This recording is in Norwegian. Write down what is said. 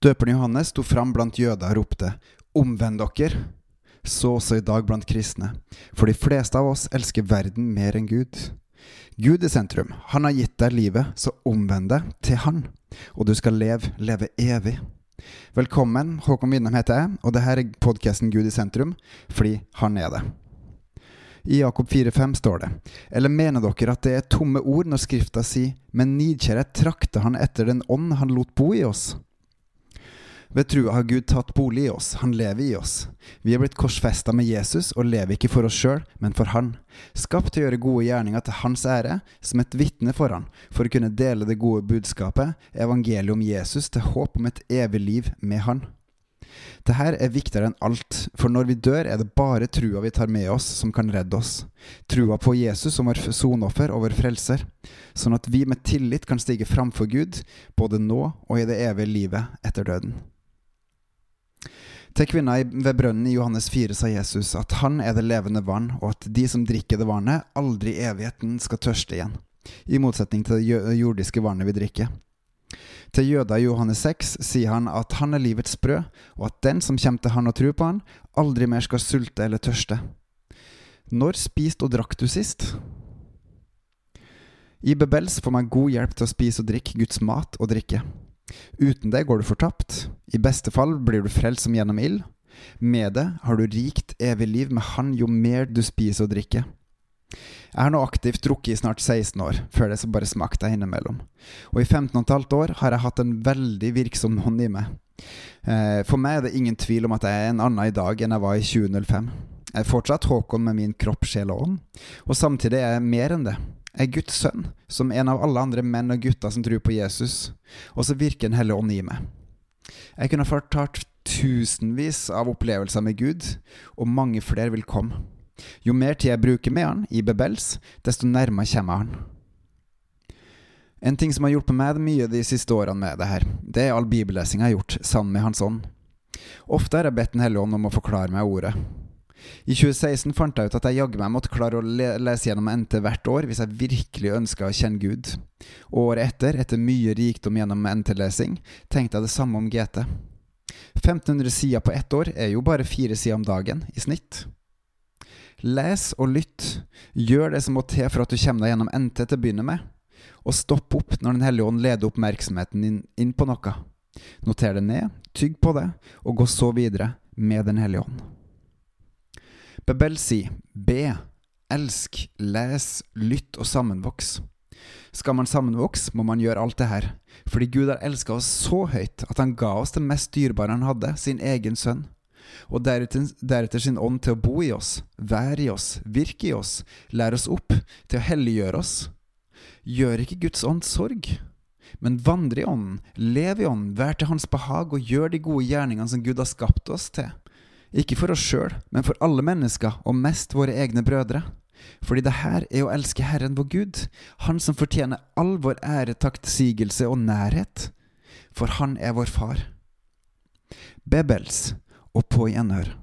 Døperen Johannes sto fram blant jøder og ropte, Omvend dere! Så også i dag blant kristne, for de fleste av oss elsker verden mer enn Gud. Gud i sentrum, han har gitt deg livet, så omvend deg til han, og du skal leve, leve evig. Velkommen, Håkon Winnem heter jeg, og dette er podkasten Gud i sentrum, fordi han er det. I Jakob 4,5 står det, eller mener dere at det er tomme ord når Skrifta sier, men nidkjærhet trakter han etter den ånd han lot bo i oss? Ved trua har Gud tatt bolig i oss, han lever i oss. Vi er blitt korsfesta med Jesus og lever ikke for oss sjøl, men for Han. Skapt til å gjøre gode gjerninger til Hans ære, som et vitne for Han, for å kunne dele det gode budskapet, evangeliet om Jesus, til håp om et evig liv med Han. Dette er viktigere enn alt, for når vi dør, er det bare trua vi tar med oss, som kan redde oss. Trua på Jesus som vår sonoffer og vår frelser, sånn at vi med tillit kan stige framfor Gud, både nå og i det evige livet etter døden. Til kvinna ved brønnen i Johannes 4 sa Jesus at han er det levende vann, og at de som drikker det vannet, aldri i evigheten skal tørste igjen, i motsetning til det jordiske vannet vi drikker. Til jøda i Johannes 6 sier han at han er livets brød, og at den som kommer til han og tror på han, aldri mer skal sulte eller tørste. Når spiste og drakk du sist? I Bebels får man god hjelp til å spise og drikke Guds mat og drikke. Uten det går du fortapt. I beste fall blir du frelst som gjennom ild. Med det har du rikt evig liv med Han jo mer du spiser og drikker. Jeg har nå aktivt drukket i snart 16 år, før det så bare smakte jeg innimellom. Og i 15 15,5 år har jeg hatt en veldig virksom hånd i meg. Eh, for meg er det ingen tvil om at jeg er en annen i dag enn jeg var i 2005. Jeg er fortsatt Håkon med min kropp, sjel og ånd, og samtidig er jeg mer enn det er Guds sønn, som en av alle andre menn og gutter som tror på Jesus, og så virker Den hellige ånd i meg. Jeg kunne fortalt tusenvis av opplevelser med Gud, og mange flere vil komme. Jo mer tid jeg bruker med han i Bebels, desto nærmere kommer han. En ting som har hjulpet meg mye de siste årene med det her, det er all bibellesing jeg har gjort sammen med Hans ånd. Ofte har jeg bedt Den hellige ånd om å forklare meg ordet, i 2016 fant jeg ut at jeg jaggu meg måtte klare å le lese gjennom NT hvert år hvis jeg virkelig ønska å kjenne Gud. året etter, etter mye rikdom gjennom NT-lesing, tenkte jeg det samme om GT. 1500 sider på ett år er jo bare fire sider om dagen, i snitt. Les og lytt. Gjør det som må til for at du kommer deg gjennom NT til å begynne med. Og stopp opp når Den hellige ånd leder oppmerksomheten din inn på noe. Noter det ned, tygg på det, og gå så videre med Den hellige ånd. Bebel sier be, elsk, les, lytt og sammenvoks. Skal man sammenvokse, må man gjøre alt det her, fordi Gud har elska oss så høyt at han ga oss det mest dyrebare han hadde, sin egen sønn. Og deretter, deretter sin ånd til å bo i oss, være i oss, virke i oss, lære oss opp, til å helliggjøre oss. Gjør ikke Guds ånd sorg? Men vandre i ånden, lev i ånden, vær til Hans behag og gjør de gode gjerningene som Gud har skapt oss til. Ikke for oss sjøl, men for alle mennesker, og mest våre egne brødre. Fordi det her er å elske Herren vår Gud, Han som fortjener all vår ære, taktsigelse og nærhet. For Han er vår Far. Bebels og på gjenhør.